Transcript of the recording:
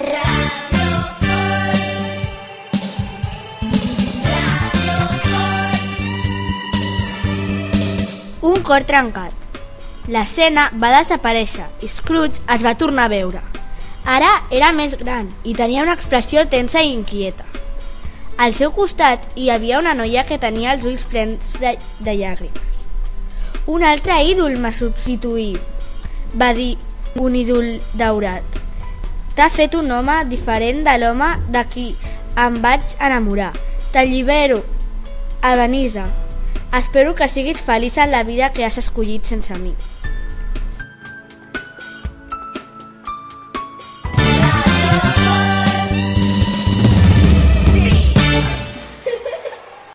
Un cor trencat. L'escena va desaparèixer i Scrooge es va tornar a veure. Ara era més gran i tenia una expressió tensa i inquieta. Al seu costat hi havia una noia que tenia els ulls plens de, de llàgrimes. Un altre ídol m'ha substituït, va dir un ídol daurat. T'ha fet un home diferent de l'home de qui em vaig enamorar. T'allibero, Ebenisa. Espero que siguis feliç en la vida que has escollit sense mi.